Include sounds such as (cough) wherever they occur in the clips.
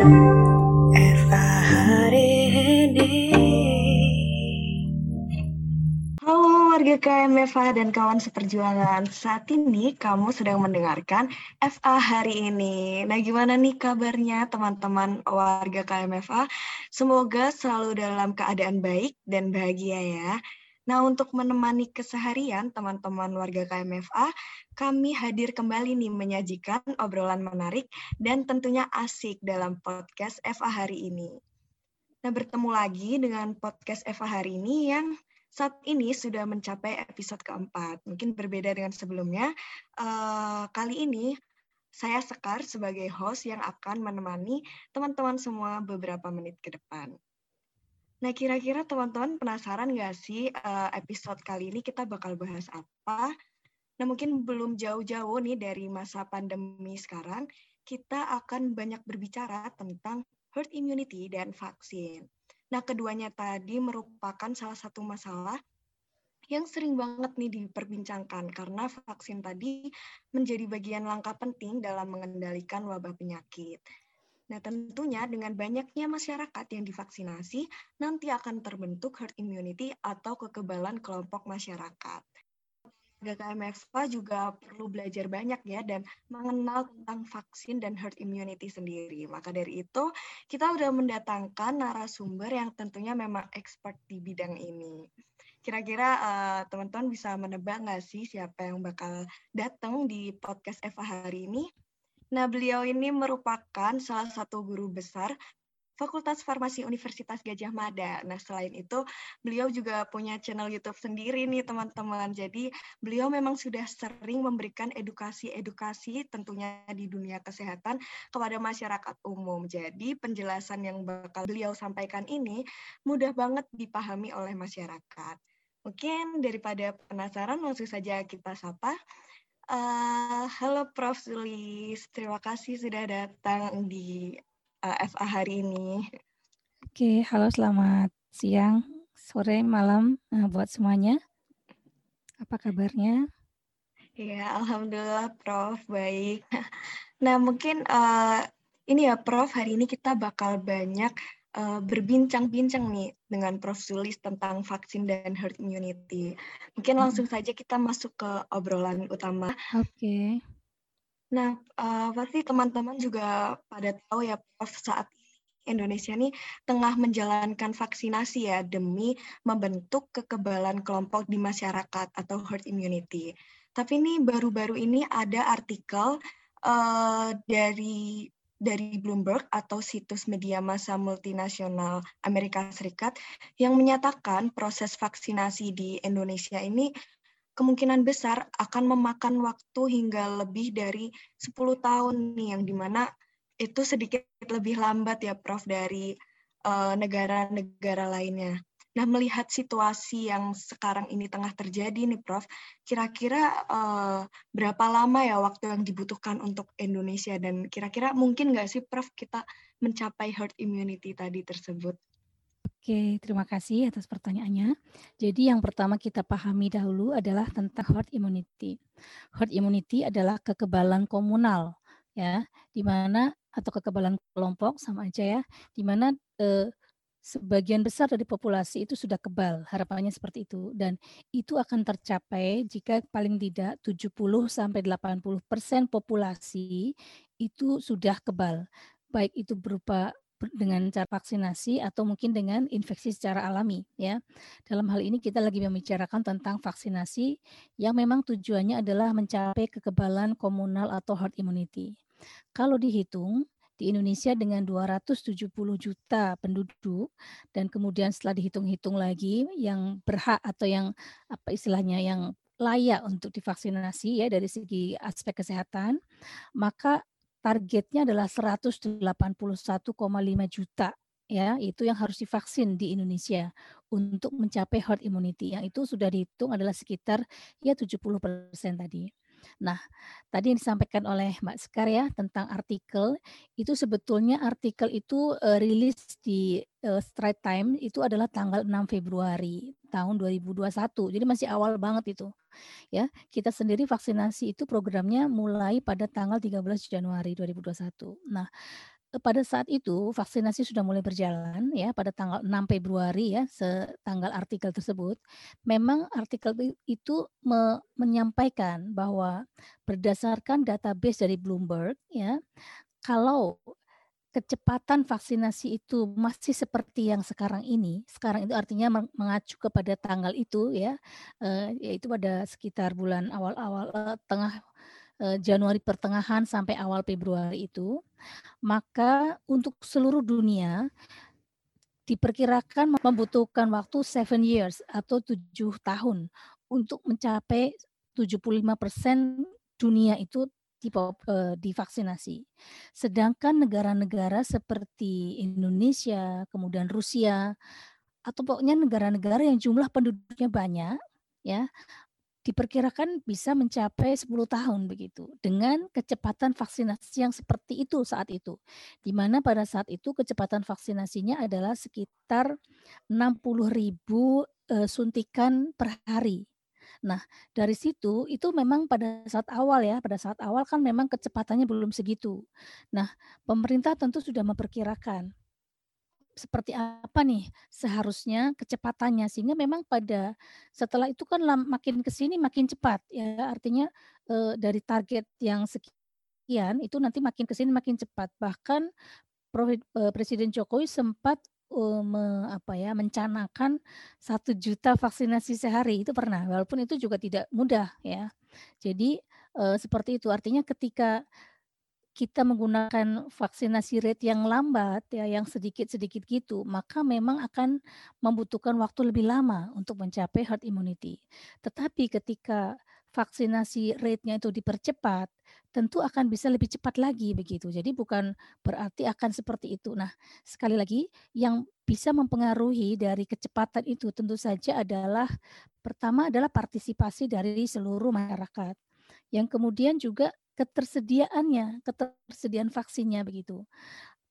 Eva ini. Halo warga KMFA dan kawan seperjuangan. Saat ini kamu sedang mendengarkan FA hari ini. Nah, gimana nih kabarnya teman-teman warga KMFA? Semoga selalu dalam keadaan baik dan bahagia ya. Nah, untuk menemani keseharian teman-teman warga KMFA, kami hadir kembali nih menyajikan obrolan menarik dan tentunya asik dalam podcast FA hari ini. Nah, bertemu lagi dengan podcast FA hari ini yang saat ini sudah mencapai episode keempat. Mungkin berbeda dengan sebelumnya. Uh, kali ini saya Sekar sebagai host yang akan menemani teman-teman semua beberapa menit ke depan. Nah, kira-kira teman-teman penasaran nggak sih uh, episode kali ini kita bakal bahas apa? Nah, mungkin belum jauh-jauh nih dari masa pandemi sekarang, kita akan banyak berbicara tentang herd immunity dan vaksin. Nah, keduanya tadi merupakan salah satu masalah yang sering banget nih diperbincangkan karena vaksin tadi menjadi bagian langkah penting dalam mengendalikan wabah penyakit. Nah, tentunya dengan banyaknya masyarakat yang divaksinasi, nanti akan terbentuk herd immunity atau kekebalan kelompok masyarakat. KMFA juga perlu belajar banyak ya dan mengenal tentang vaksin dan herd immunity sendiri. Maka dari itu, kita sudah mendatangkan narasumber yang tentunya memang expert di bidang ini. Kira-kira uh, teman-teman bisa menebak nggak sih siapa yang bakal datang di podcast Eva hari ini? Nah, beliau ini merupakan salah satu guru besar Fakultas Farmasi Universitas Gajah Mada. Nah, selain itu, beliau juga punya channel YouTube sendiri nih, teman-teman. Jadi, beliau memang sudah sering memberikan edukasi-edukasi tentunya di dunia kesehatan kepada masyarakat umum. Jadi, penjelasan yang bakal beliau sampaikan ini mudah banget dipahami oleh masyarakat. Mungkin daripada penasaran, langsung saja kita sapa. Uh, halo Prof. Sulis, terima kasih sudah datang di uh, eh, FA hari ini. Oke, halo selamat siang, sore, malam uh, buat semuanya. Apa kabarnya? Ya, Alhamdulillah Prof, baik. (laughs) Nah, mungkin uh, ini ya Prof, hari ini kita bakal banyak uh, berbincang-bincang nih dengan Prof. Sulis tentang vaksin dan herd immunity. Mungkin hmm. langsung saja kita masuk ke obrolan utama. Oke. Okay. Nah, uh, pasti teman-teman juga pada tahu ya Prof. saat Indonesia ini tengah menjalankan vaksinasi ya demi membentuk kekebalan kelompok di masyarakat atau herd immunity. Tapi ini baru-baru ini ada artikel uh, dari dari Bloomberg atau situs media massa multinasional Amerika Serikat yang menyatakan proses vaksinasi di Indonesia ini kemungkinan besar akan memakan waktu hingga lebih dari 10 tahun nih yang di mana itu sedikit lebih lambat ya Prof dari eh, negara-negara uh, lainnya. Nah, melihat situasi yang sekarang ini tengah terjadi nih, Prof, kira-kira uh, berapa lama ya waktu yang dibutuhkan untuk Indonesia dan kira-kira mungkin nggak sih, Prof, kita mencapai herd immunity tadi tersebut? Oke, terima kasih atas pertanyaannya. Jadi yang pertama kita pahami dahulu adalah tentang herd immunity. Herd immunity adalah kekebalan komunal, ya, di mana atau kekebalan kelompok sama aja ya, di mana eh, sebagian besar dari populasi itu sudah kebal, harapannya seperti itu dan itu akan tercapai jika paling tidak 70 sampai 80% populasi itu sudah kebal. Baik itu berupa dengan cara vaksinasi atau mungkin dengan infeksi secara alami ya. Dalam hal ini kita lagi membicarakan tentang vaksinasi yang memang tujuannya adalah mencapai kekebalan komunal atau herd immunity. Kalau dihitung di Indonesia dengan 270 juta penduduk dan kemudian setelah dihitung-hitung lagi yang berhak atau yang apa istilahnya yang layak untuk divaksinasi ya dari segi aspek kesehatan, maka targetnya adalah 181,5 juta ya itu yang harus divaksin di Indonesia untuk mencapai herd immunity yang itu sudah dihitung adalah sekitar ya 70% tadi. Nah, tadi yang disampaikan oleh Mbak Sekar ya tentang artikel, itu sebetulnya artikel itu uh, rilis di uh, Straight Time itu adalah tanggal 6 Februari tahun 2021. Jadi masih awal banget itu. Ya, kita sendiri vaksinasi itu programnya mulai pada tanggal 13 Januari 2021. Nah, pada saat itu vaksinasi sudah mulai berjalan ya pada tanggal 6 Februari ya tanggal artikel tersebut, memang artikel itu me menyampaikan bahwa berdasarkan database dari Bloomberg ya, kalau kecepatan vaksinasi itu masih seperti yang sekarang ini, sekarang itu artinya mengacu kepada tanggal itu ya, yaitu pada sekitar bulan awal-awal tengah Januari pertengahan sampai awal Februari itu, maka untuk seluruh dunia diperkirakan membutuhkan waktu seven years atau tujuh tahun untuk mencapai 75% dunia itu divaksinasi. Sedangkan negara-negara seperti Indonesia, kemudian Rusia, atau pokoknya negara-negara yang jumlah penduduknya banyak, ya diperkirakan bisa mencapai 10 tahun begitu dengan kecepatan vaksinasi yang seperti itu saat itu. Di mana pada saat itu kecepatan vaksinasinya adalah sekitar 60 ribu uh, suntikan per hari. Nah, dari situ itu memang pada saat awal ya, pada saat awal kan memang kecepatannya belum segitu. Nah, pemerintah tentu sudah memperkirakan seperti apa nih seharusnya kecepatannya? Sehingga memang pada setelah itu kan makin ke sini makin cepat ya. Artinya e, dari target yang sekian itu nanti makin ke sini makin cepat. Bahkan Presiden Jokowi sempat me, apa ya mencanangkan satu juta vaksinasi sehari. Itu pernah walaupun itu juga tidak mudah ya. Jadi uh, seperti itu. Artinya ketika kita menggunakan vaksinasi rate yang lambat ya, yang sedikit-sedikit gitu, maka memang akan membutuhkan waktu lebih lama untuk mencapai herd immunity. Tetapi ketika vaksinasi rate-nya itu dipercepat, tentu akan bisa lebih cepat lagi begitu. Jadi bukan berarti akan seperti itu. Nah, sekali lagi yang bisa mempengaruhi dari kecepatan itu tentu saja adalah pertama adalah partisipasi dari seluruh masyarakat. Yang kemudian juga ketersediaannya, ketersediaan vaksinnya begitu.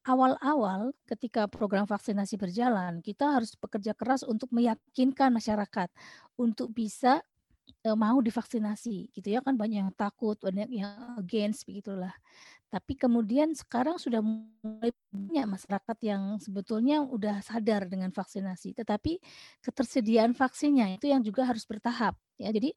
Awal-awal ketika program vaksinasi berjalan, kita harus bekerja keras untuk meyakinkan masyarakat untuk bisa e, mau divaksinasi gitu ya kan banyak yang takut, banyak yang against begitulah. Tapi kemudian sekarang sudah mulai banyak masyarakat yang sebetulnya udah sadar dengan vaksinasi, tetapi ketersediaan vaksinnya itu yang juga harus bertahap ya. Jadi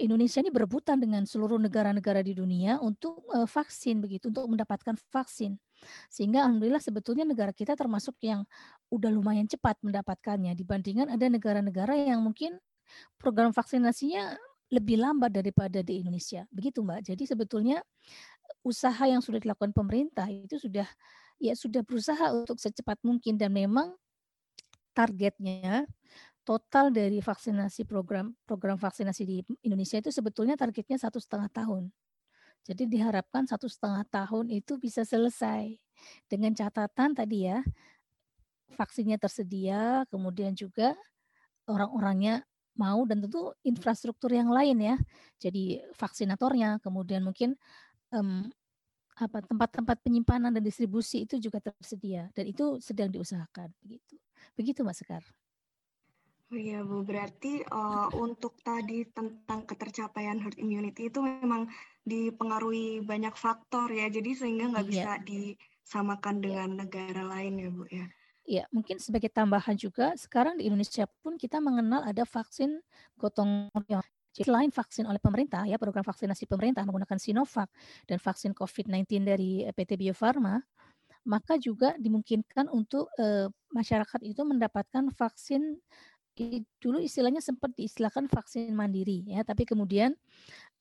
Indonesia ini berebutan dengan seluruh negara-negara di dunia untuk vaksin begitu, untuk mendapatkan vaksin. Sehingga alhamdulillah sebetulnya negara kita termasuk yang udah lumayan cepat mendapatkannya dibandingkan ada negara-negara yang mungkin program vaksinasinya lebih lambat daripada di Indonesia. Begitu Mbak. Jadi sebetulnya usaha yang sudah dilakukan pemerintah itu sudah ya sudah berusaha untuk secepat mungkin dan memang targetnya total dari vaksinasi program program vaksinasi di Indonesia itu sebetulnya targetnya satu setengah tahun. Jadi diharapkan satu setengah tahun itu bisa selesai dengan catatan tadi ya vaksinnya tersedia, kemudian juga orang-orangnya mau dan tentu infrastruktur yang lain ya. Jadi vaksinatornya, kemudian mungkin um, apa tempat-tempat penyimpanan dan distribusi itu juga tersedia dan itu sedang diusahakan begitu. Begitu Mas Sekar. Oh iya Bu, berarti uh, untuk tadi tentang ketercapaian herd immunity itu memang dipengaruhi banyak faktor ya, jadi sehingga nggak iya. bisa disamakan iya. dengan negara lain ya Bu ya. Ya, mungkin sebagai tambahan juga sekarang di Indonesia pun kita mengenal ada vaksin gotong royong. Selain vaksin oleh pemerintah, ya program vaksinasi pemerintah menggunakan Sinovac dan vaksin COVID-19 dari eh, PT Bio Farma, maka juga dimungkinkan untuk uh, masyarakat itu mendapatkan vaksin dulu istilahnya sempat diistilahkan vaksin mandiri ya, tapi kemudian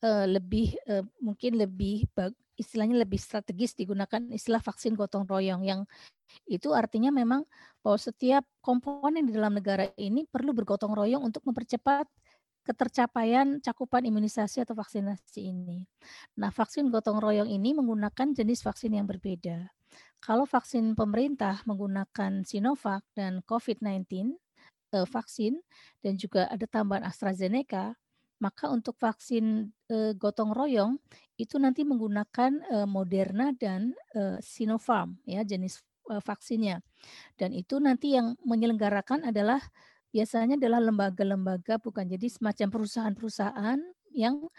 uh, lebih uh, mungkin lebih istilahnya lebih strategis digunakan istilah vaksin gotong royong yang itu artinya memang bahwa setiap komponen di dalam negara ini perlu bergotong royong untuk mempercepat ketercapaian cakupan imunisasi atau vaksinasi ini. Nah, vaksin gotong royong ini menggunakan jenis vaksin yang berbeda. Kalau vaksin pemerintah menggunakan Sinovac dan COVID-19 eh, vaksin dan juga ada tambahan AstraZeneca, maka untuk vaksin eh, gotong royong itu nanti menggunakan eh, Moderna dan eh, Sinopharm ya jenis eh, vaksinnya. Dan itu nanti yang menyelenggarakan adalah biasanya adalah lembaga-lembaga bukan? Jadi semacam perusahaan-perusahaan yang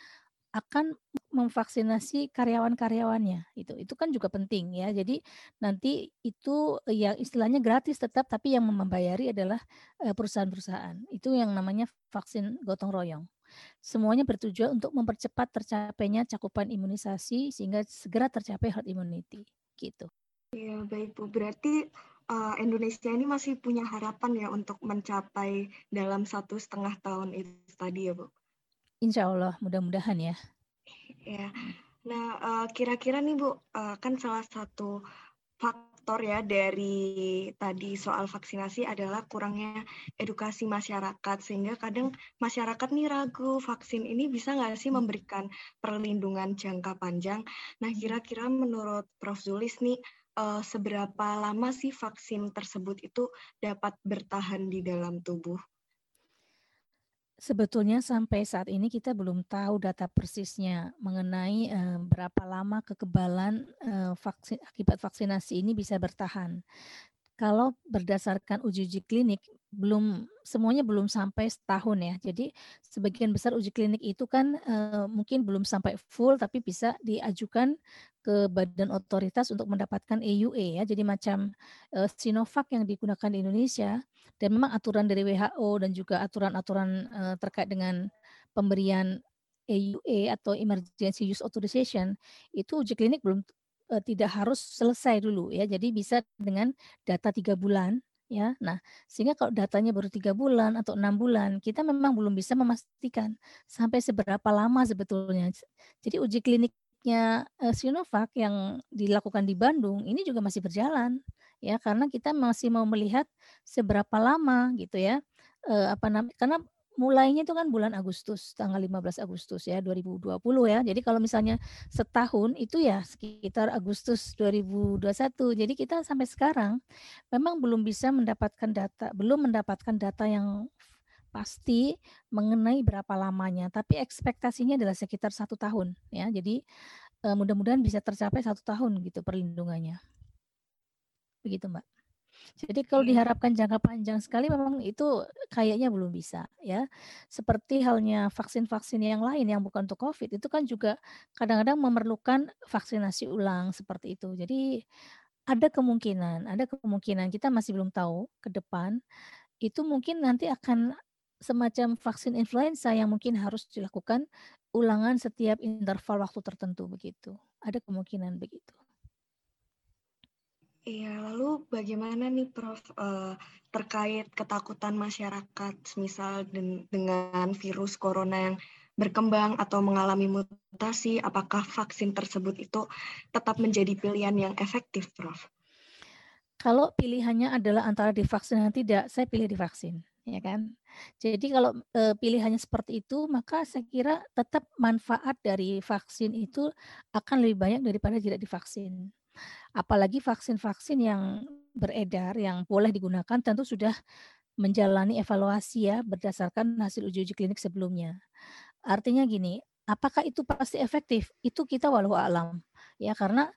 akan memvaksinasi karyawan-karyawannya. Itu itu kan juga penting ya. Jadi nanti itu yang istilahnya gratis tetap tapi yang membayari adalah perusahaan-perusahaan. Itu yang namanya vaksin gotong royong. Semuanya bertujuan untuk mempercepat tercapainya cakupan imunisasi sehingga segera tercapai herd immunity. Gitu. Ya baik Bu. Berarti uh, Indonesia ini masih punya harapan ya untuk mencapai dalam satu setengah tahun itu tadi ya Bu? Insya Allah mudah-mudahan ya. Ya, nah uh, kira-kira nih Bu uh, kan salah satu faktor ya dari tadi soal vaksinasi adalah kurangnya edukasi masyarakat sehingga kadang masyarakat nih ragu vaksin ini bisa nggak sih memberikan perlindungan jangka panjang. Nah kira-kira menurut Prof Zulis nih uh, seberapa lama sih vaksin tersebut itu dapat bertahan di dalam tubuh? Sebetulnya sampai saat ini kita belum tahu data persisnya mengenai uh, berapa lama kekebalan uh, vaksin akibat vaksinasi ini bisa bertahan. Kalau berdasarkan uji-uji klinik belum semuanya belum sampai setahun ya. Jadi sebagian besar uji klinik itu kan uh, mungkin belum sampai full tapi bisa diajukan ke badan otoritas untuk mendapatkan EUA ya. Jadi macam uh, Sinovac yang digunakan di Indonesia dan memang aturan dari WHO dan juga aturan-aturan uh, terkait dengan pemberian EUA atau Emergency Use Authorization itu uji klinik belum uh, tidak harus selesai dulu ya. Jadi bisa dengan data tiga bulan ya. Nah, sehingga kalau datanya baru tiga bulan atau enam bulan, kita memang belum bisa memastikan sampai seberapa lama sebetulnya. Jadi uji kliniknya uh, Sinovac yang dilakukan di Bandung ini juga masih berjalan ya karena kita masih mau melihat seberapa lama gitu ya eh, apa namanya karena mulainya itu kan bulan Agustus tanggal 15 Agustus ya 2020 ya. Jadi kalau misalnya setahun itu ya sekitar Agustus 2021 jadi kita sampai sekarang memang belum bisa mendapatkan data belum mendapatkan data yang pasti mengenai berapa lamanya. Tapi ekspektasinya adalah sekitar satu tahun ya. Jadi eh, mudah-mudahan bisa tercapai satu tahun gitu perlindungannya. Begitu Mbak. Jadi kalau diharapkan jangka panjang sekali memang itu kayaknya belum bisa ya. Seperti halnya vaksin-vaksin yang lain yang bukan untuk COVID itu kan juga kadang-kadang memerlukan vaksinasi ulang seperti itu. Jadi ada kemungkinan, ada kemungkinan kita masih belum tahu ke depan itu mungkin nanti akan semacam vaksin influenza yang mungkin harus dilakukan ulangan setiap interval waktu tertentu begitu. Ada kemungkinan begitu. Iya, lalu bagaimana nih Prof uh, terkait ketakutan masyarakat misal den dengan virus corona yang berkembang atau mengalami mutasi, apakah vaksin tersebut itu tetap menjadi pilihan yang efektif, Prof? Kalau pilihannya adalah antara divaksin dan tidak, saya pilih divaksin, ya kan. Jadi kalau e, pilihannya seperti itu, maka saya kira tetap manfaat dari vaksin itu akan lebih banyak daripada tidak divaksin. Apalagi vaksin-vaksin yang beredar, yang boleh digunakan tentu sudah menjalani evaluasi ya berdasarkan hasil uji-uji klinik sebelumnya. Artinya gini, apakah itu pasti efektif? Itu kita walau alam. Ya karena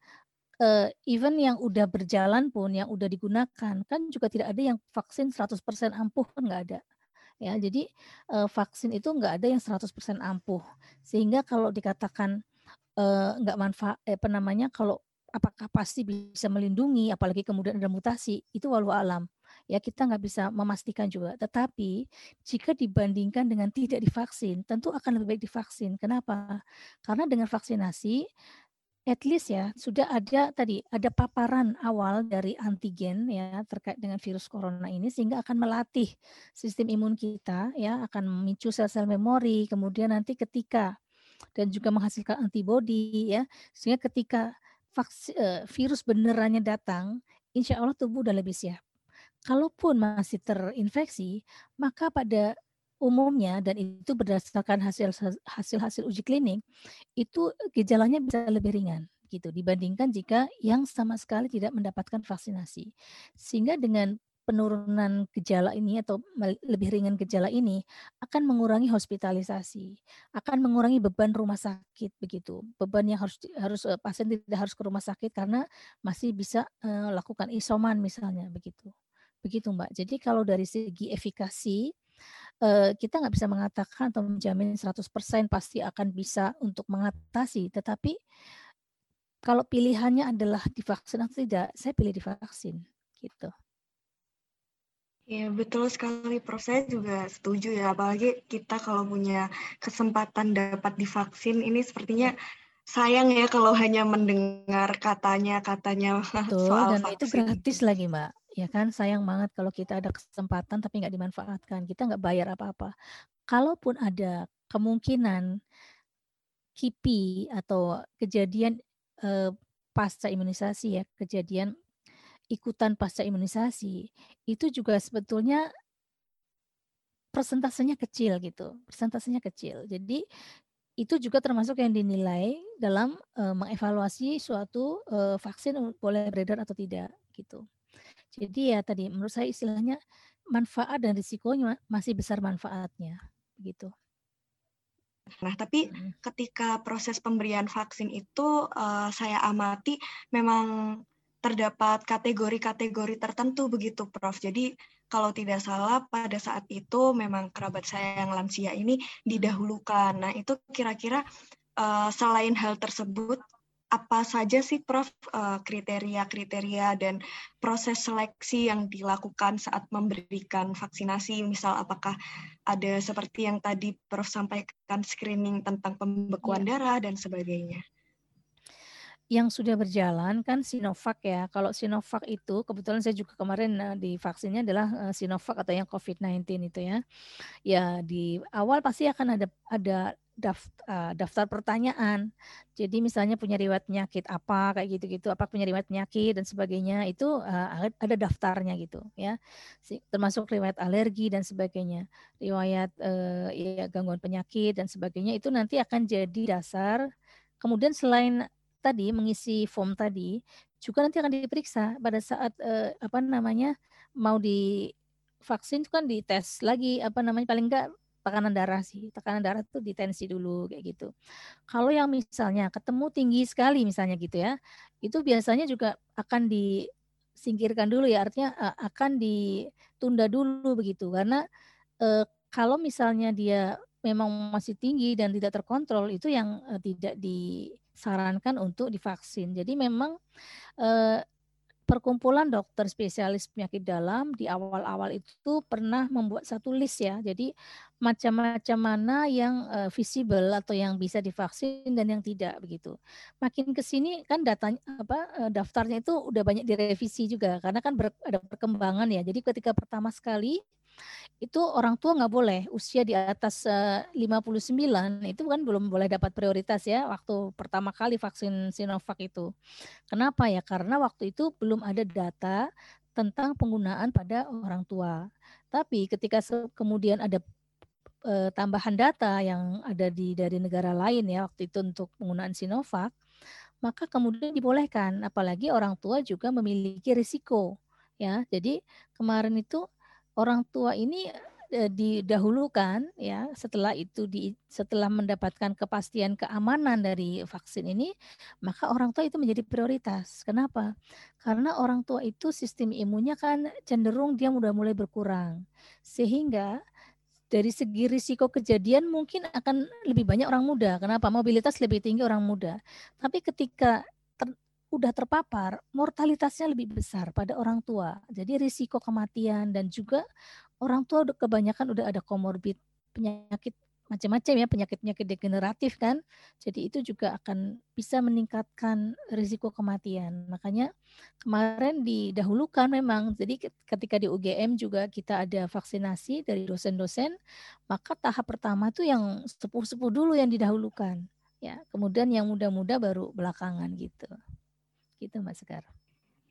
uh, even yang udah berjalan pun yang udah digunakan kan juga tidak ada yang vaksin 100% ampuh kan nggak ada. Ya, jadi uh, vaksin itu nggak ada yang 100% ampuh. Sehingga kalau dikatakan uh, nggak manfaat eh, apa namanya kalau apakah pasti bisa melindungi, apalagi kemudian ada mutasi, itu walau alam. Ya kita nggak bisa memastikan juga. Tetapi jika dibandingkan dengan tidak divaksin, tentu akan lebih baik divaksin. Kenapa? Karena dengan vaksinasi, at least ya sudah ada tadi ada paparan awal dari antigen ya terkait dengan virus corona ini sehingga akan melatih sistem imun kita ya akan memicu sel-sel memori kemudian nanti ketika dan juga menghasilkan antibodi ya sehingga ketika vaksin, uh, virus benerannya datang, insya Allah tubuh udah lebih siap. Kalaupun masih terinfeksi, maka pada umumnya dan itu berdasarkan hasil hasil hasil uji klinik, itu gejalanya bisa lebih ringan gitu dibandingkan jika yang sama sekali tidak mendapatkan vaksinasi. Sehingga dengan penurunan gejala ini atau lebih ringan gejala ini akan mengurangi hospitalisasi, akan mengurangi beban rumah sakit begitu. Beban yang harus harus uh, pasien tidak harus ke rumah sakit karena masih bisa uh, lakukan isoman misalnya begitu. Begitu Mbak. Jadi kalau dari segi efikasi uh, kita nggak bisa mengatakan atau menjamin 100% pasti akan bisa untuk mengatasi, tetapi kalau pilihannya adalah divaksin atau tidak, saya pilih divaksin gitu. Ya betul sekali Prof. Saya juga setuju ya, apalagi kita kalau punya kesempatan dapat divaksin ini sepertinya ya. sayang ya kalau hanya mendengar katanya katanya (laughs) Betul, soal dan vaksin. itu gratis lagi Mbak. Ya kan sayang banget kalau kita ada kesempatan tapi nggak dimanfaatkan. Kita nggak bayar apa-apa. Kalaupun ada kemungkinan KIPI atau kejadian eh, pasca imunisasi ya, kejadian ikutan pasca imunisasi itu juga sebetulnya persentasenya kecil gitu, persentasenya kecil. Jadi itu juga termasuk yang dinilai dalam uh, mengevaluasi suatu uh, vaksin boleh beredar atau tidak gitu. Jadi ya tadi menurut saya istilahnya manfaat dan risikonya masih besar manfaatnya gitu. Nah, tapi hmm. ketika proses pemberian vaksin itu uh, saya amati memang terdapat kategori-kategori tertentu begitu Prof. Jadi kalau tidak salah pada saat itu memang kerabat saya yang lansia ini didahulukan. Nah, itu kira-kira uh, selain hal tersebut apa saja sih Prof eh, kriteria-kriteria dan proses seleksi yang dilakukan saat memberikan vaksinasi misal apakah ada seperti yang tadi Prof sampaikan screening tentang pembekuan iya. darah dan sebagainya yang sudah berjalan kan Sinovac ya. Kalau Sinovac itu kebetulan saya juga kemarin uh, di vaksinnya adalah uh, Sinovac atau yang COVID-19 itu ya. Ya di awal pasti akan ada ada daftar, uh, daftar pertanyaan. Jadi misalnya punya riwayat penyakit apa kayak gitu-gitu, apa punya riwayat penyakit dan sebagainya itu ada daftarnya gitu ya. Termasuk riwayat alergi dan sebagainya, riwayat ya gangguan penyakit dan sebagainya itu nanti akan jadi dasar. Kemudian selain tadi mengisi form tadi juga nanti akan diperiksa pada saat eh, apa namanya mau di vaksin itu kan dites lagi apa namanya paling enggak tekanan darah sih tekanan darah itu ditensi dulu kayak gitu. Kalau yang misalnya ketemu tinggi sekali misalnya gitu ya itu biasanya juga akan disingkirkan dulu ya artinya uh, akan ditunda dulu begitu. Karena uh, kalau misalnya dia memang masih tinggi dan tidak terkontrol itu yang uh, tidak di sarankan untuk divaksin. Jadi memang eh, perkumpulan dokter spesialis penyakit dalam di awal-awal itu pernah membuat satu list ya. Jadi macam-macam mana yang uh, visible atau yang bisa divaksin dan yang tidak begitu. Makin ke sini kan datanya apa uh, daftarnya itu udah banyak direvisi juga karena kan ber, ada perkembangan ya. Jadi ketika pertama sekali itu orang tua nggak boleh usia di atas uh, eh, 59 itu kan belum boleh dapat prioritas ya waktu pertama kali vaksin Sinovac itu. Kenapa ya? Karena waktu itu belum ada data tentang penggunaan pada orang tua. Tapi ketika kemudian ada uh, tambahan data yang ada di dari negara lain ya waktu itu untuk penggunaan Sinovac, maka kemudian dibolehkan apalagi orang tua juga memiliki risiko ya. Jadi kemarin itu orang tua ini e, didahulukan ya setelah itu di setelah mendapatkan kepastian keamanan dari vaksin ini maka orang tua itu menjadi prioritas. Kenapa? Karena orang tua itu sistem imunnya kan cenderung dia sudah mulai berkurang. Sehingga dari segi risiko kejadian mungkin akan lebih banyak orang muda. Kenapa? Mobilitas lebih tinggi orang muda. Tapi ketika udah terpapar, mortalitasnya lebih besar pada orang tua. Jadi risiko kematian dan juga orang tua kebanyakan udah ada komorbid penyakit macam-macam ya penyakit-penyakit degeneratif kan. Jadi itu juga akan bisa meningkatkan risiko kematian. Makanya kemarin didahulukan memang. Jadi ketika di UGM juga kita ada vaksinasi dari dosen-dosen, maka tahap pertama itu yang sepuh-sepuh dulu yang didahulukan. Ya, kemudian yang muda-muda baru belakangan gitu gitu Mbak Sekar.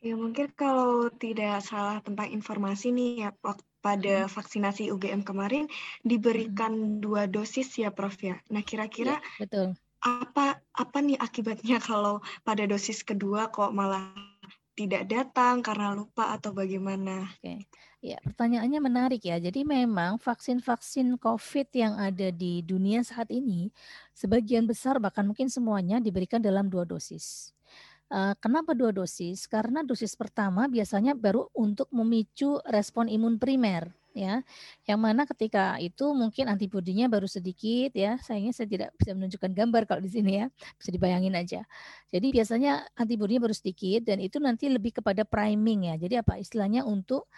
Ya mungkin kalau tidak salah tentang informasi nih ya pada hmm. vaksinasi UGM kemarin diberikan hmm. dua dosis ya Prof ya. Nah kira-kira ya, betul. apa apa nih akibatnya kalau pada dosis kedua kok malah tidak datang karena lupa atau bagaimana? Oke. Ya, pertanyaannya menarik ya. Jadi memang vaksin-vaksin COVID yang ada di dunia saat ini, sebagian besar bahkan mungkin semuanya diberikan dalam dua dosis. Kenapa dua dosis? Karena dosis pertama biasanya baru untuk memicu respon imun primer ya. Yang mana ketika itu mungkin antibodinya baru sedikit ya. Sayangnya saya tidak bisa menunjukkan gambar kalau di sini ya. Bisa dibayangin aja. Jadi biasanya antibodinya baru sedikit dan itu nanti lebih kepada priming ya. Jadi apa istilahnya untuk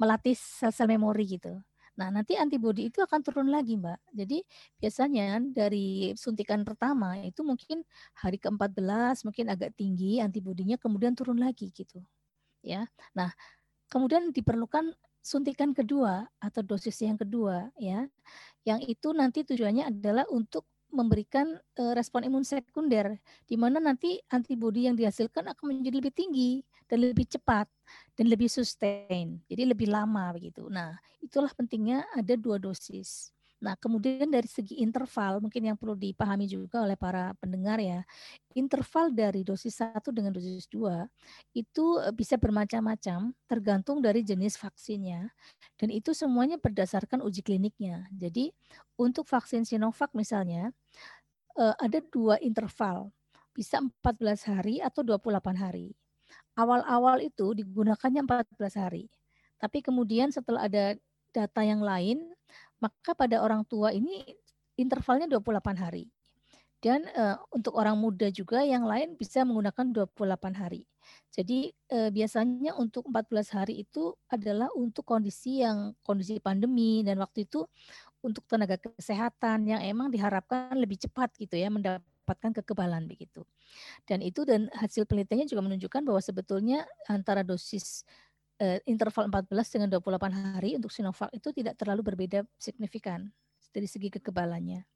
melatih sel-sel memori gitu. Nah, nanti antibodi itu akan turun lagi, Mbak. Jadi biasanya dari suntikan pertama itu mungkin hari ke-14 mungkin agak tinggi antibodinya kemudian turun lagi gitu. Ya. Nah, kemudian diperlukan suntikan kedua atau dosis yang kedua ya. Yang itu nanti tujuannya adalah untuk memberikan uh, respon imun sekunder di mana nanti antibodi yang dihasilkan akan menjadi lebih tinggi dan lebih cepat dan lebih sustain. Jadi lebih lama begitu. Nah, itulah pentingnya ada dua dosis. Nah, kemudian dari segi interval mungkin yang perlu dipahami juga oleh para pendengar ya. Interval dari dosis 1 dengan dosis 2 itu e, bisa bermacam-macam tergantung dari jenis vaksinnya dan itu semuanya berdasarkan uji kliniknya. Jadi untuk vaksin Sinovac misalnya e, ada dua interval, bisa 14 hari atau 28 hari. Awal-awal itu digunakannya 14 hari. Tapi kemudian setelah ada data yang lain maka pada orang tua ini intervalnya 28 hari. Dan uh, untuk orang muda juga yang lain bisa menggunakan 28 hari. Jadi uh, biasanya untuk 14 hari itu adalah untuk kondisi yang kondisi pandemi dan waktu itu untuk tenaga kesehatan yang emang diharapkan lebih cepat gitu ya mendapatkan kekebalan begitu. Dan itu dan hasil penelitiannya juga menunjukkan bahwa sebetulnya antara dosis uh, interval 14 dengan 28 hari untuk Sinovac itu tidak terlalu berbeda signifikan dari segi kekebalannya.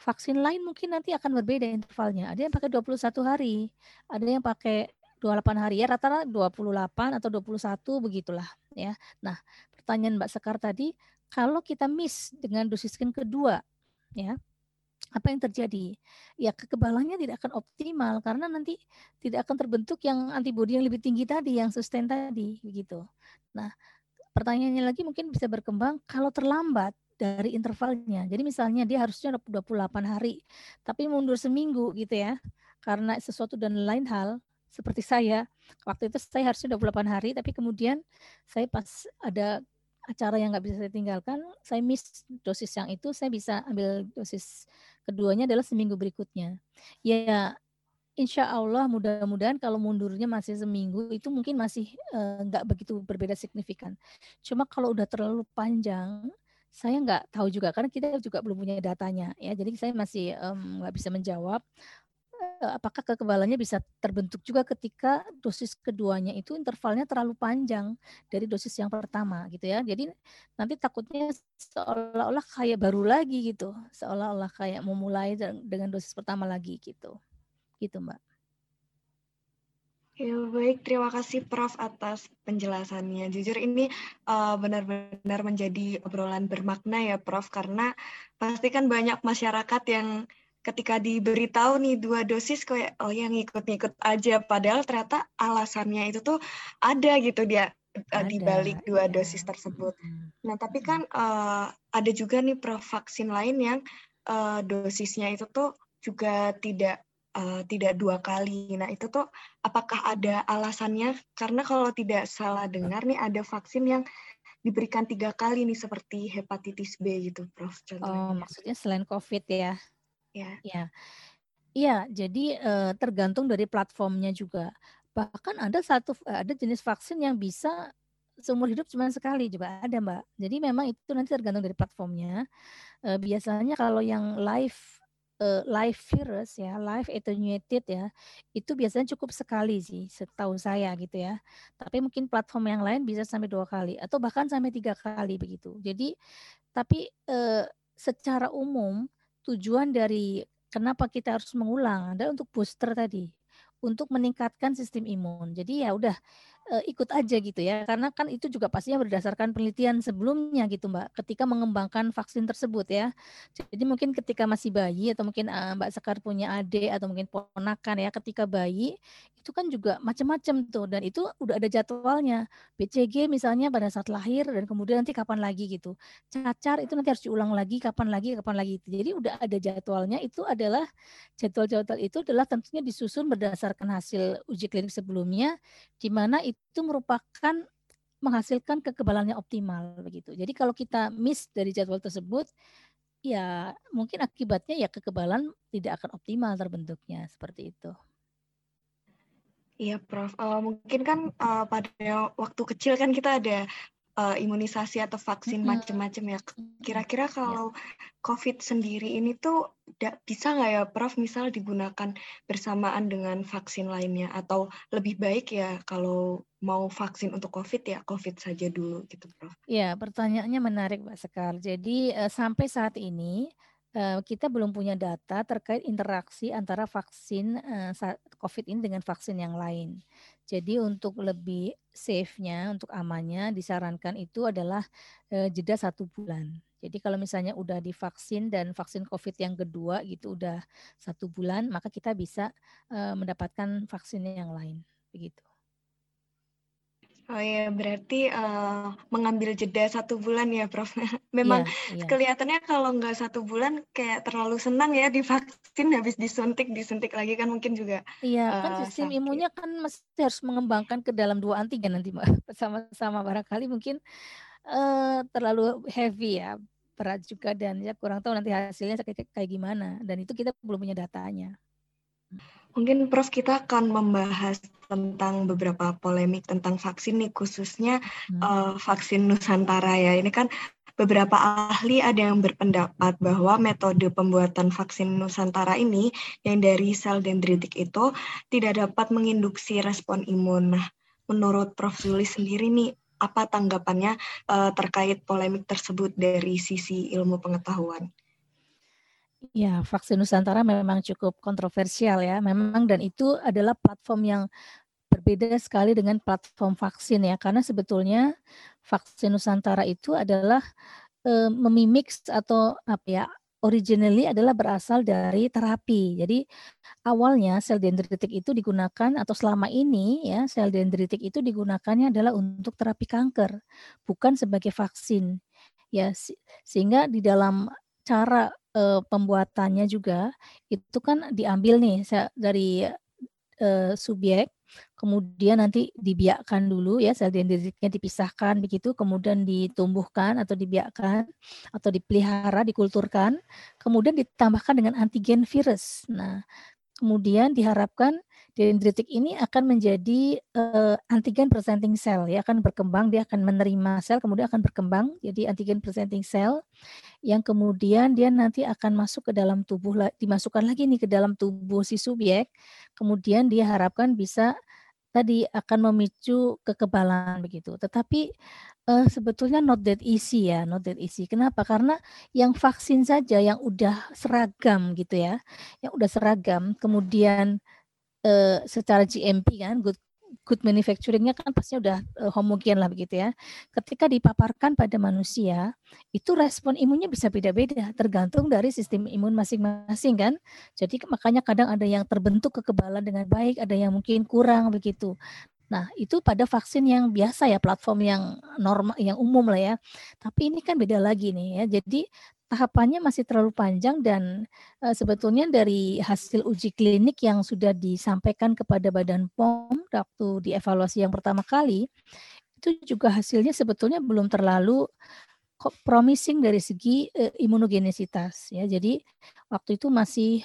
Vaksin lain mungkin nanti akan berbeda intervalnya. Ada yang pakai 21 hari, ada yang pakai 28 hari ya rata-rata 28 atau 21 begitulah ya. Nah, pertanyaan Mbak Sekar tadi, kalau kita miss dengan dosis kedua ya, apa yang terjadi? Ya kekebalannya tidak akan optimal karena nanti tidak akan terbentuk yang antibodi yang lebih tinggi tadi, yang sustain tadi, begitu. Nah, pertanyaannya lagi mungkin bisa berkembang kalau terlambat dari intervalnya. Jadi misalnya dia harusnya 28 hari, tapi mundur seminggu gitu ya. Karena sesuatu dan lain hal, seperti saya, waktu itu saya harusnya 28 hari, tapi kemudian saya pas ada acara yang nggak bisa saya tinggalkan, saya miss dosis yang itu, saya bisa ambil dosis keduanya adalah seminggu berikutnya. Ya, insya Allah mudah-mudahan kalau mundurnya masih seminggu itu mungkin masih uh, nggak begitu berbeda signifikan. Cuma kalau udah terlalu panjang, saya nggak tahu juga karena kita juga belum punya datanya ya. Jadi saya masih nggak um, bisa menjawab Eh, apakah kekebalannya bisa terbentuk juga ketika dosis keduanya itu intervalnya terlalu panjang dari dosis yang pertama gitu ya. Jadi nanti takutnya seolah-olah kayak baru lagi gitu, seolah-olah kayak memulai dengan dosis pertama lagi gitu. Gitu, Mbak. Ya, baik. Terima kasih Prof atas penjelasannya. Jujur ini uh, benar-benar menjadi obrolan bermakna ya Prof karena pasti kan banyak masyarakat yang ketika diberitahu nih dua dosis kayak oh yang ngikut-ngikut aja padahal ternyata alasannya itu tuh ada gitu dia eh, ada, di balik dua ya. dosis tersebut. Nah, tapi kan uh, ada juga nih prof vaksin lain yang uh, dosisnya itu tuh juga tidak uh, tidak dua kali. Nah, itu tuh apakah ada alasannya? Karena kalau tidak salah dengar nih ada vaksin yang diberikan tiga kali nih seperti hepatitis B gitu, Prof. Contohnya. Oh, maksudnya selain COVID ya? Ya. Iya. Iya, jadi uh, tergantung dari platformnya juga. Bahkan ada satu ada jenis vaksin yang bisa seumur hidup cuma sekali juga ada, Mbak. Jadi memang itu nanti tergantung dari platformnya. Uh, biasanya kalau yang live live virus ya, live attenuated ya, itu biasanya cukup sekali sih, setahu saya gitu ya. Tapi mungkin platform yang lain bisa sampai dua kali atau bahkan sampai tiga kali begitu. Jadi tapi uh, secara umum tujuan dari kenapa kita harus mengulang adalah untuk booster tadi, untuk meningkatkan sistem imun. Jadi ya udah ikut aja gitu ya. Karena kan itu juga pastinya berdasarkan penelitian sebelumnya gitu Mbak ketika mengembangkan vaksin tersebut ya. Jadi mungkin ketika masih bayi atau mungkin uh, Mbak Sekar punya adik atau mungkin ponakan ya ketika bayi itu kan juga macam-macam tuh. Dan itu udah ada jadwalnya. BCG misalnya pada saat lahir dan kemudian nanti kapan lagi gitu. Cacar itu nanti harus diulang lagi kapan lagi kapan lagi. Jadi udah ada jadwalnya itu adalah jadwal-jadwal itu adalah tentunya disusun berdasarkan hasil uji klinik sebelumnya di mana itu merupakan menghasilkan kekebalannya optimal begitu. Jadi kalau kita miss dari jadwal tersebut, ya mungkin akibatnya ya kekebalan tidak akan optimal terbentuknya seperti itu. Iya, Prof. Uh, mungkin kan uh, pada waktu kecil kan kita ada uh, imunisasi atau vaksin macam-macam ya. Kira-kira iya. kalau ya. COVID sendiri ini tuh bisa nggak ya, Prof, misal digunakan bersamaan dengan vaksin lainnya atau lebih baik ya kalau mau vaksin untuk COVID ya COVID saja dulu gitu, Prof? Ya, pertanyaannya menarik, Mbak Sekar. Jadi uh, sampai saat ini kita belum punya data terkait interaksi antara vaksin COVID ini dengan vaksin yang lain. Jadi untuk lebih safe-nya, untuk amannya disarankan itu adalah jeda satu bulan. Jadi kalau misalnya udah divaksin dan vaksin COVID yang kedua gitu udah satu bulan, maka kita bisa mendapatkan vaksin yang lain, begitu. Oh ya, berarti uh, mengambil jeda satu bulan ya, Prof. (laughs) Memang yeah, yeah. kelihatannya kalau nggak satu bulan kayak terlalu senang ya divaksin, habis disuntik, disuntik lagi kan mungkin juga. Iya, uh, kan sistem sakit. imunnya kan mesti harus mengembangkan ke dalam dua antigen nanti. (laughs) Sama-sama barangkali mungkin uh, terlalu heavy ya, berat juga dan ya kurang tahu nanti hasilnya kayak, kayak gimana. Dan itu kita belum punya datanya. Mungkin Prof kita akan membahas tentang beberapa polemik tentang vaksin nih khususnya hmm. uh, vaksin Nusantara ya. Ini kan beberapa ahli ada yang berpendapat bahwa metode pembuatan vaksin Nusantara ini yang dari sel dendritik itu tidak dapat menginduksi respon imun. Nah, menurut Prof Zuli sendiri nih apa tanggapannya uh, terkait polemik tersebut dari sisi ilmu pengetahuan? Ya, vaksin Nusantara memang cukup kontroversial ya. Memang dan itu adalah platform yang berbeda sekali dengan platform vaksin ya. Karena sebetulnya vaksin Nusantara itu adalah e, memimik atau apa ya originally adalah berasal dari terapi. Jadi awalnya sel dendritik itu digunakan atau selama ini ya sel dendritik itu digunakannya adalah untuk terapi kanker, bukan sebagai vaksin. Ya sehingga di dalam cara uh, pembuatannya juga itu kan diambil nih dari uh, subjek, kemudian nanti dibiakkan dulu ya sel dendritiknya dipisahkan begitu, kemudian ditumbuhkan atau dibiakkan atau dipelihara, dikulturkan, kemudian ditambahkan dengan antigen virus. Nah, kemudian diharapkan dendritik ini akan menjadi uh, antigen presenting cell ya akan berkembang dia akan menerima sel kemudian akan berkembang jadi antigen presenting cell yang kemudian dia nanti akan masuk ke dalam tubuh dimasukkan lagi nih ke dalam tubuh si subjek kemudian dia harapkan bisa tadi akan memicu kekebalan begitu. Tetapi uh, sebetulnya not that easy ya, not that easy. Kenapa? Karena yang vaksin saja yang udah seragam gitu ya, yang udah seragam, kemudian uh, secara GMP kan good good manufacturingnya kan pasti udah uh, homogen lah begitu ya. Ketika dipaparkan pada manusia, itu respon imunnya bisa beda-beda tergantung dari sistem imun masing-masing kan. Jadi makanya kadang ada yang terbentuk kekebalan dengan baik, ada yang mungkin kurang begitu. Nah, itu pada vaksin yang biasa ya, platform yang normal, yang umum lah ya. Tapi ini kan beda lagi nih ya. Jadi tahapannya masih terlalu panjang dan uh, sebetulnya dari hasil uji klinik yang sudah disampaikan kepada Badan POM waktu dievaluasi yang pertama kali itu juga hasilnya sebetulnya belum terlalu promising dari segi uh, imunogenisitas ya. Jadi waktu itu masih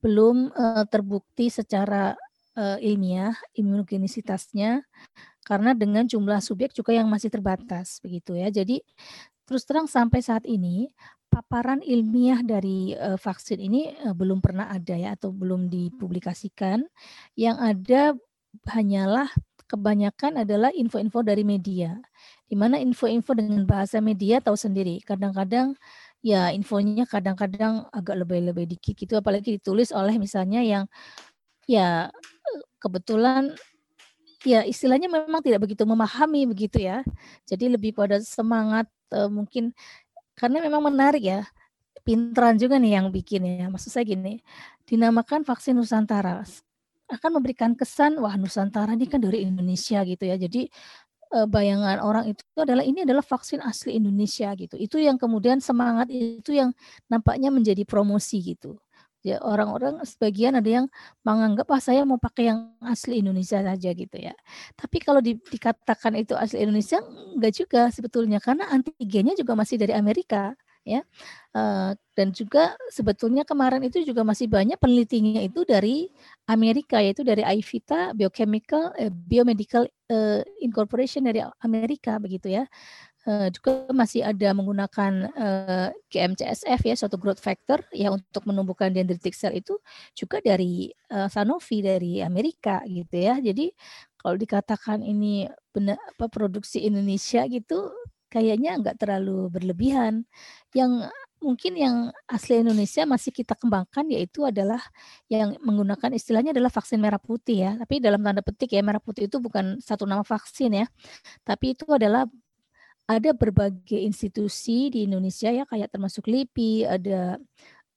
belum uh, terbukti secara uh, ilmiah imunogenisitasnya karena dengan jumlah subjek juga yang masih terbatas begitu ya. Jadi Terus terang sampai saat ini paparan ilmiah dari uh, vaksin ini uh, belum pernah ada ya atau belum dipublikasikan. Yang ada hanyalah kebanyakan adalah info-info dari media. Di mana info-info dengan bahasa media tahu sendiri. Kadang-kadang ya infonya kadang-kadang agak lebih-lebih dikit gitu apalagi ditulis oleh misalnya yang ya kebetulan ya istilahnya memang tidak begitu memahami begitu ya. Jadi lebih pada semangat uh, mungkin karena memang menarik ya pinteran juga nih yang bikin ya. Maksud saya gini dinamakan vaksin Nusantara. Akan memberikan kesan wah Nusantara ini kan dari Indonesia gitu ya. Jadi uh, bayangan orang itu adalah ini adalah vaksin asli Indonesia gitu. Itu yang kemudian semangat itu yang nampaknya menjadi promosi gitu Ya orang-orang sebagian ada yang menganggap ah saya mau pakai yang asli Indonesia saja gitu ya. Tapi kalau di, dikatakan itu asli Indonesia enggak juga sebetulnya karena antigennya juga masih dari Amerika ya. Uh, dan juga sebetulnya kemarin itu juga masih banyak penelitinya itu dari Amerika yaitu dari IVITA Biochemical eh, Biomedical uh, Incorporation dari Amerika begitu ya juga masih ada menggunakan uh, GMCSF ya suatu growth factor ya untuk menumbuhkan dendritic cell itu juga dari uh, Sanofi dari Amerika gitu ya. Jadi kalau dikatakan ini benar apa produksi Indonesia gitu kayaknya nggak terlalu berlebihan. Yang mungkin yang asli Indonesia masih kita kembangkan yaitu adalah yang menggunakan istilahnya adalah vaksin merah putih ya. Tapi dalam tanda petik ya merah putih itu bukan satu nama vaksin ya. Tapi itu adalah ada berbagai institusi di Indonesia ya kayak termasuk LIPI, ada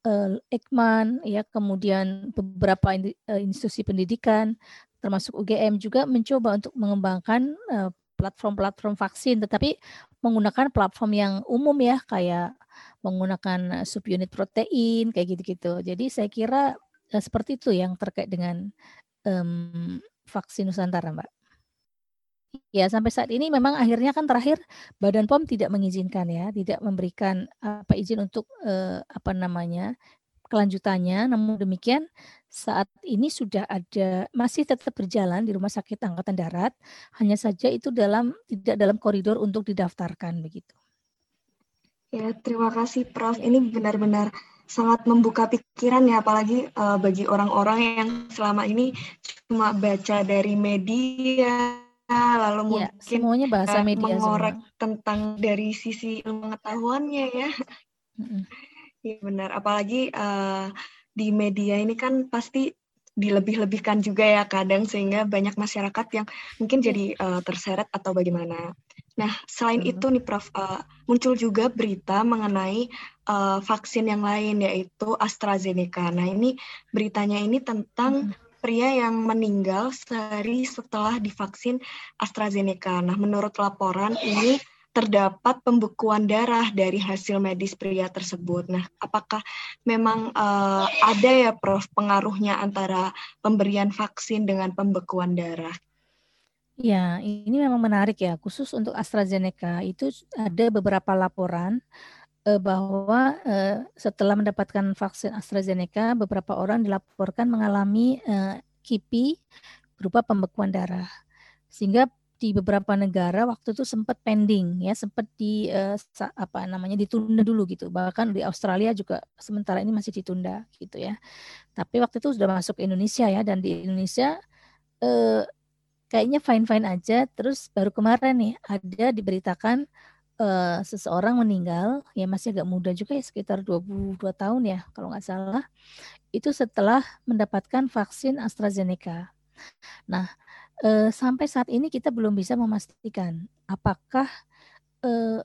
uh, Ekman ya, kemudian beberapa uh, institusi pendidikan termasuk UGM juga mencoba untuk mengembangkan platform-platform vaksin tetapi menggunakan platform yang umum ya kayak menggunakan subunit protein kayak gitu-gitu. Jadi saya kira uh, seperti itu yang terkait dengan um, vaksin Nusantara, Mbak. Ya, sampai saat ini memang akhirnya kan terakhir Badan POM tidak mengizinkan ya, tidak memberikan apa izin untuk eh, apa namanya kelanjutannya. Namun demikian saat ini sudah ada masih tetap berjalan di Rumah Sakit Angkatan Darat, hanya saja itu dalam tidak dalam koridor untuk didaftarkan begitu. Ya, terima kasih Prof. Ini benar-benar sangat membuka pikiran ya, apalagi uh, bagi orang-orang yang selama ini cuma baca dari media lalu ya, mungkin semuanya bahasa uh, media mengorek semua. tentang dari sisi pengetahuannya ya. Iya benar, apalagi uh, di media ini kan pasti dilebih-lebihkan juga ya kadang sehingga banyak masyarakat yang mungkin iya. jadi uh, terseret atau bagaimana. Nah, selain hmm. itu nih Prof, uh, muncul juga berita mengenai uh, vaksin yang lain yaitu AstraZeneca. Nah, ini beritanya ini tentang hmm pria yang meninggal sehari setelah divaksin AstraZeneca. Nah, menurut laporan ini terdapat pembekuan darah dari hasil medis pria tersebut. Nah, apakah memang uh, ada ya, Prof, pengaruhnya antara pemberian vaksin dengan pembekuan darah? Ya, ini memang menarik ya, khusus untuk AstraZeneca itu ada beberapa laporan uh, bahwa uh, setelah mendapatkan vaksin AstraZeneca, beberapa orang dilaporkan mengalami uh, KIPI berupa pembekuan darah. Sehingga di beberapa negara waktu itu sempat pending ya, sempat di apa namanya ditunda dulu gitu. Bahkan di Australia juga sementara ini masih ditunda gitu ya. Tapi waktu itu sudah masuk ke Indonesia ya dan di Indonesia kayaknya fine-fine aja. Terus baru kemarin nih ada diberitakan uh, seseorang meninggal, ya masih agak muda juga ya sekitar 22 tahun ya kalau nggak salah, itu setelah mendapatkan vaksin AstraZeneca. Nah, uh, sampai saat ini kita belum bisa memastikan apakah uh,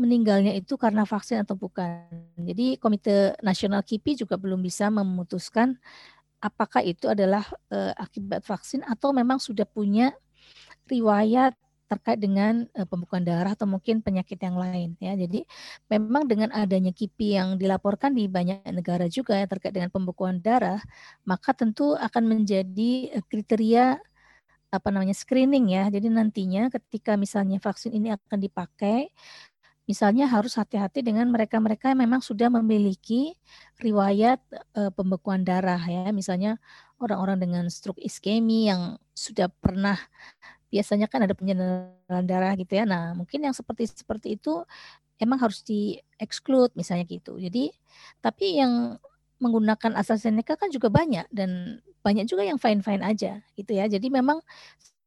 meninggalnya itu karena vaksin atau bukan. Jadi Komite Nasional KIPI juga belum bisa memutuskan apakah itu adalah uh, akibat vaksin atau memang sudah punya riwayat terkait dengan uh, pembekuan darah atau mungkin penyakit yang lain ya. Jadi memang dengan adanya KIPI yang dilaporkan di banyak negara juga ya terkait dengan pembekuan darah, maka tentu akan menjadi uh, kriteria apa namanya screening ya. Jadi nantinya ketika misalnya vaksin ini akan dipakai Misalnya harus hati-hati dengan mereka-mereka yang memang sudah memiliki riwayat e, pembekuan darah ya. Misalnya orang-orang dengan stroke iskemi yang sudah pernah biasanya kan ada penyedaran darah gitu ya. Nah, mungkin yang seperti seperti itu emang harus di exclude misalnya gitu. Jadi tapi yang menggunakan AstraZeneca kan juga banyak dan banyak juga yang fine-fine aja gitu ya. Jadi memang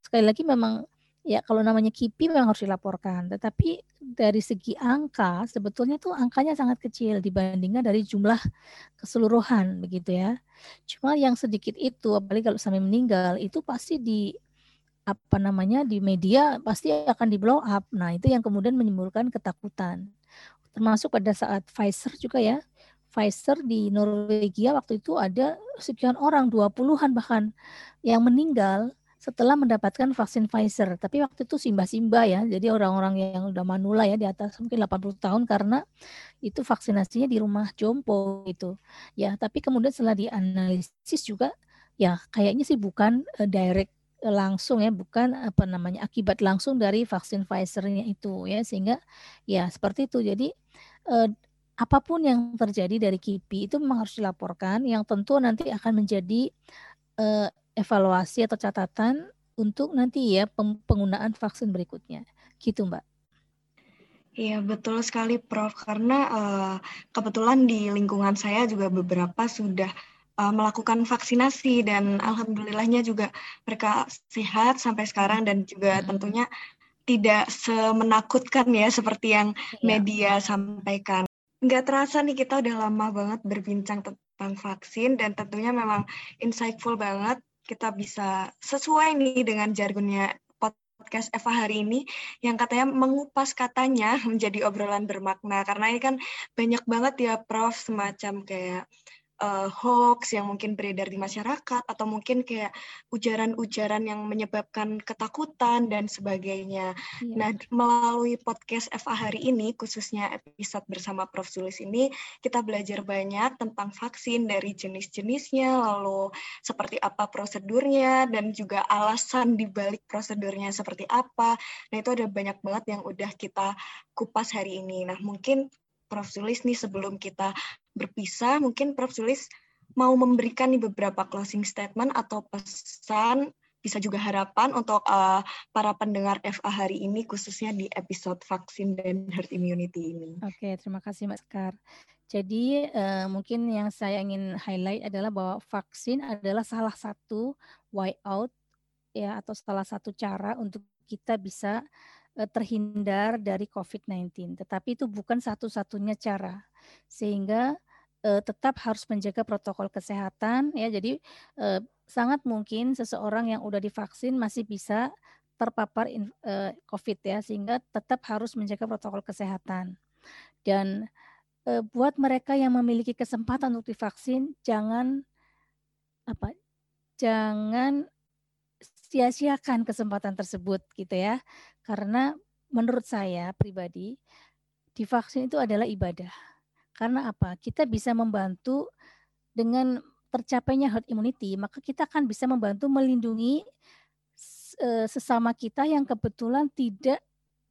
sekali lagi memang ya kalau namanya KIPI memang harus dilaporkan. Tetapi dari segi angka sebetulnya tuh angkanya sangat kecil dibandingkan dari jumlah keseluruhan begitu ya. Cuma yang sedikit itu apalagi kalau sampai meninggal itu pasti di apa namanya di media pasti akan di blow up. Nah, itu yang kemudian menimbulkan ketakutan. Termasuk pada saat Pfizer juga ya. Pfizer di Norwegia waktu itu ada sekian orang, 20-an bahkan yang meninggal setelah mendapatkan vaksin Pfizer. Tapi waktu itu simba-simba ya, jadi orang-orang yang udah manula ya di atas mungkin 80 tahun karena itu vaksinasinya di rumah jompo itu. Ya, tapi kemudian setelah dianalisis juga ya kayaknya sih bukan uh, direct langsung ya bukan apa namanya akibat langsung dari vaksin Pfizer-nya itu ya sehingga ya seperti itu. Jadi eh, apa pun yang terjadi dari KIPI itu memang harus dilaporkan yang tentu nanti akan menjadi eh, evaluasi atau catatan untuk nanti ya penggunaan vaksin berikutnya. Gitu Mbak. Iya betul sekali Prof. Karena uh, kebetulan di lingkungan saya juga beberapa sudah uh, melakukan vaksinasi dan alhamdulillahnya juga mereka sehat sampai sekarang dan juga hmm. tentunya tidak semenakutkan ya seperti yang ya. media sampaikan. Nggak terasa nih kita udah lama banget berbincang tentang vaksin dan tentunya memang insightful banget kita bisa sesuai nih dengan jargonnya podcast Eva hari ini yang katanya mengupas katanya menjadi obrolan bermakna karena ini kan banyak banget ya Prof semacam kayak uh, hoax yang mungkin beredar di masyarakat atau mungkin kayak ujaran-ujaran yang menyebabkan ketakutan dan sebagainya. Iya. Nah, melalui podcast FA hari ini khususnya episode bersama Prof Sulis ini kita belajar banyak tentang vaksin dari jenis-jenisnya, lalu seperti apa prosedurnya dan juga alasan di balik prosedurnya seperti apa. Nah, itu ada banyak banget yang udah kita kupas hari ini. Nah, mungkin Prof. Sulis nih sebelum kita berpisah, mungkin Prof. Sulis mau memberikan nih beberapa closing statement atau pesan bisa juga harapan untuk uh, para pendengar FA hari ini khususnya di episode vaksin dan herd immunity ini. Oke, terima kasih Mbak Sekar. Jadi uh, mungkin yang saya ingin highlight adalah bahwa vaksin adalah salah satu way out ya atau salah satu cara untuk kita bisa terhindar dari COVID-19. Tetapi itu bukan satu-satunya cara. Sehingga eh, tetap harus menjaga protokol kesehatan ya. Jadi eh, sangat mungkin seseorang yang udah divaksin masih bisa terpapar COVID ya sehingga tetap harus menjaga protokol kesehatan. Dan buat mereka yang memiliki kesempatan untuk divaksin jangan apa jangan sia-siakan kesempatan tersebut gitu ya. Karena menurut saya pribadi divaksin itu adalah ibadah. Karena apa? Kita bisa membantu dengan tercapainya herd immunity, maka kita akan bisa membantu melindungi e, sesama kita yang kebetulan tidak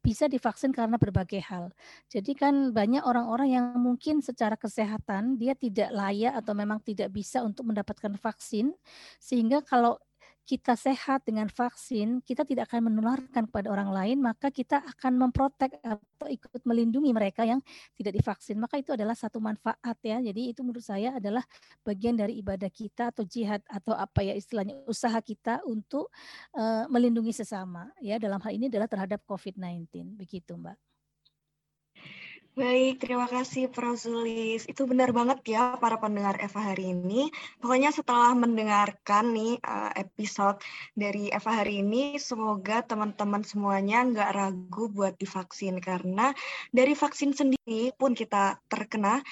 bisa divaksin karena berbagai hal. Jadi kan banyak orang-orang yang mungkin secara kesehatan dia tidak layak atau memang tidak bisa untuk mendapatkan vaksin sehingga kalau kita sehat dengan vaksin, kita tidak akan menularkan kepada orang lain, maka kita akan memprotek atau ikut melindungi mereka yang tidak divaksin. Maka itu adalah satu manfaat ya. Jadi itu menurut saya adalah bagian dari ibadah kita atau jihad atau apa ya istilahnya usaha kita untuk uh, melindungi sesama ya. Dalam hal ini adalah terhadap COVID-19. Begitu, Mbak. Baik, terima kasih Prof. Zulis. Itu benar banget ya para pendengar Eva hari ini. Pokoknya setelah mendengarkan nih uh, episode dari Eva hari ini, semoga teman-teman semuanya nggak ragu buat divaksin. Karena dari vaksin sendiri pun kita terkena,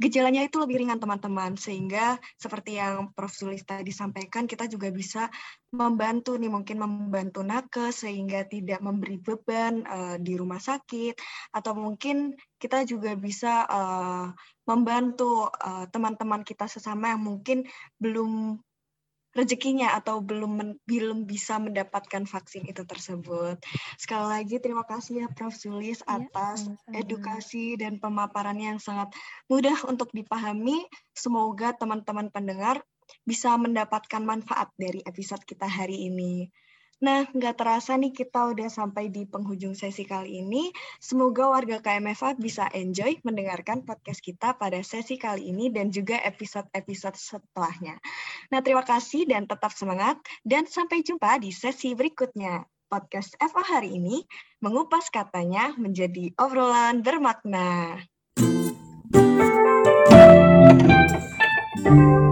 gejalanya itu lebih ringan teman-teman. Sehingga seperti yang Prof. Sulis tadi sampaikan kita juga bisa membantu nih mungkin membantu nakes sehingga tidak memberi beban uh, di rumah sakit. Atau mungkin kita juga bisa uh, membantu teman-teman uh, kita sesama yang mungkin belum rezekinya atau belum men, belum bisa mendapatkan vaksin itu tersebut. Sekali lagi terima kasih ya Prof Sulis ya, atas sama-sama. edukasi dan pemaparan yang sangat mudah untuk dipahami. Semoga teman-teman pendengar bisa mendapatkan manfaat dari episode kita hari ini. Nah, nggak terasa nih kita udah sampai di penghujung sesi kali ini. Semoga warga KMFA bisa enjoy mendengarkan podcast kita pada sesi kali ini dan juga episode-episode setelahnya. Nah, terima kasih dan tetap semangat dan sampai jumpa di sesi berikutnya. Podcast FA hari ini mengupas katanya menjadi obrolan bermakna. Thank you.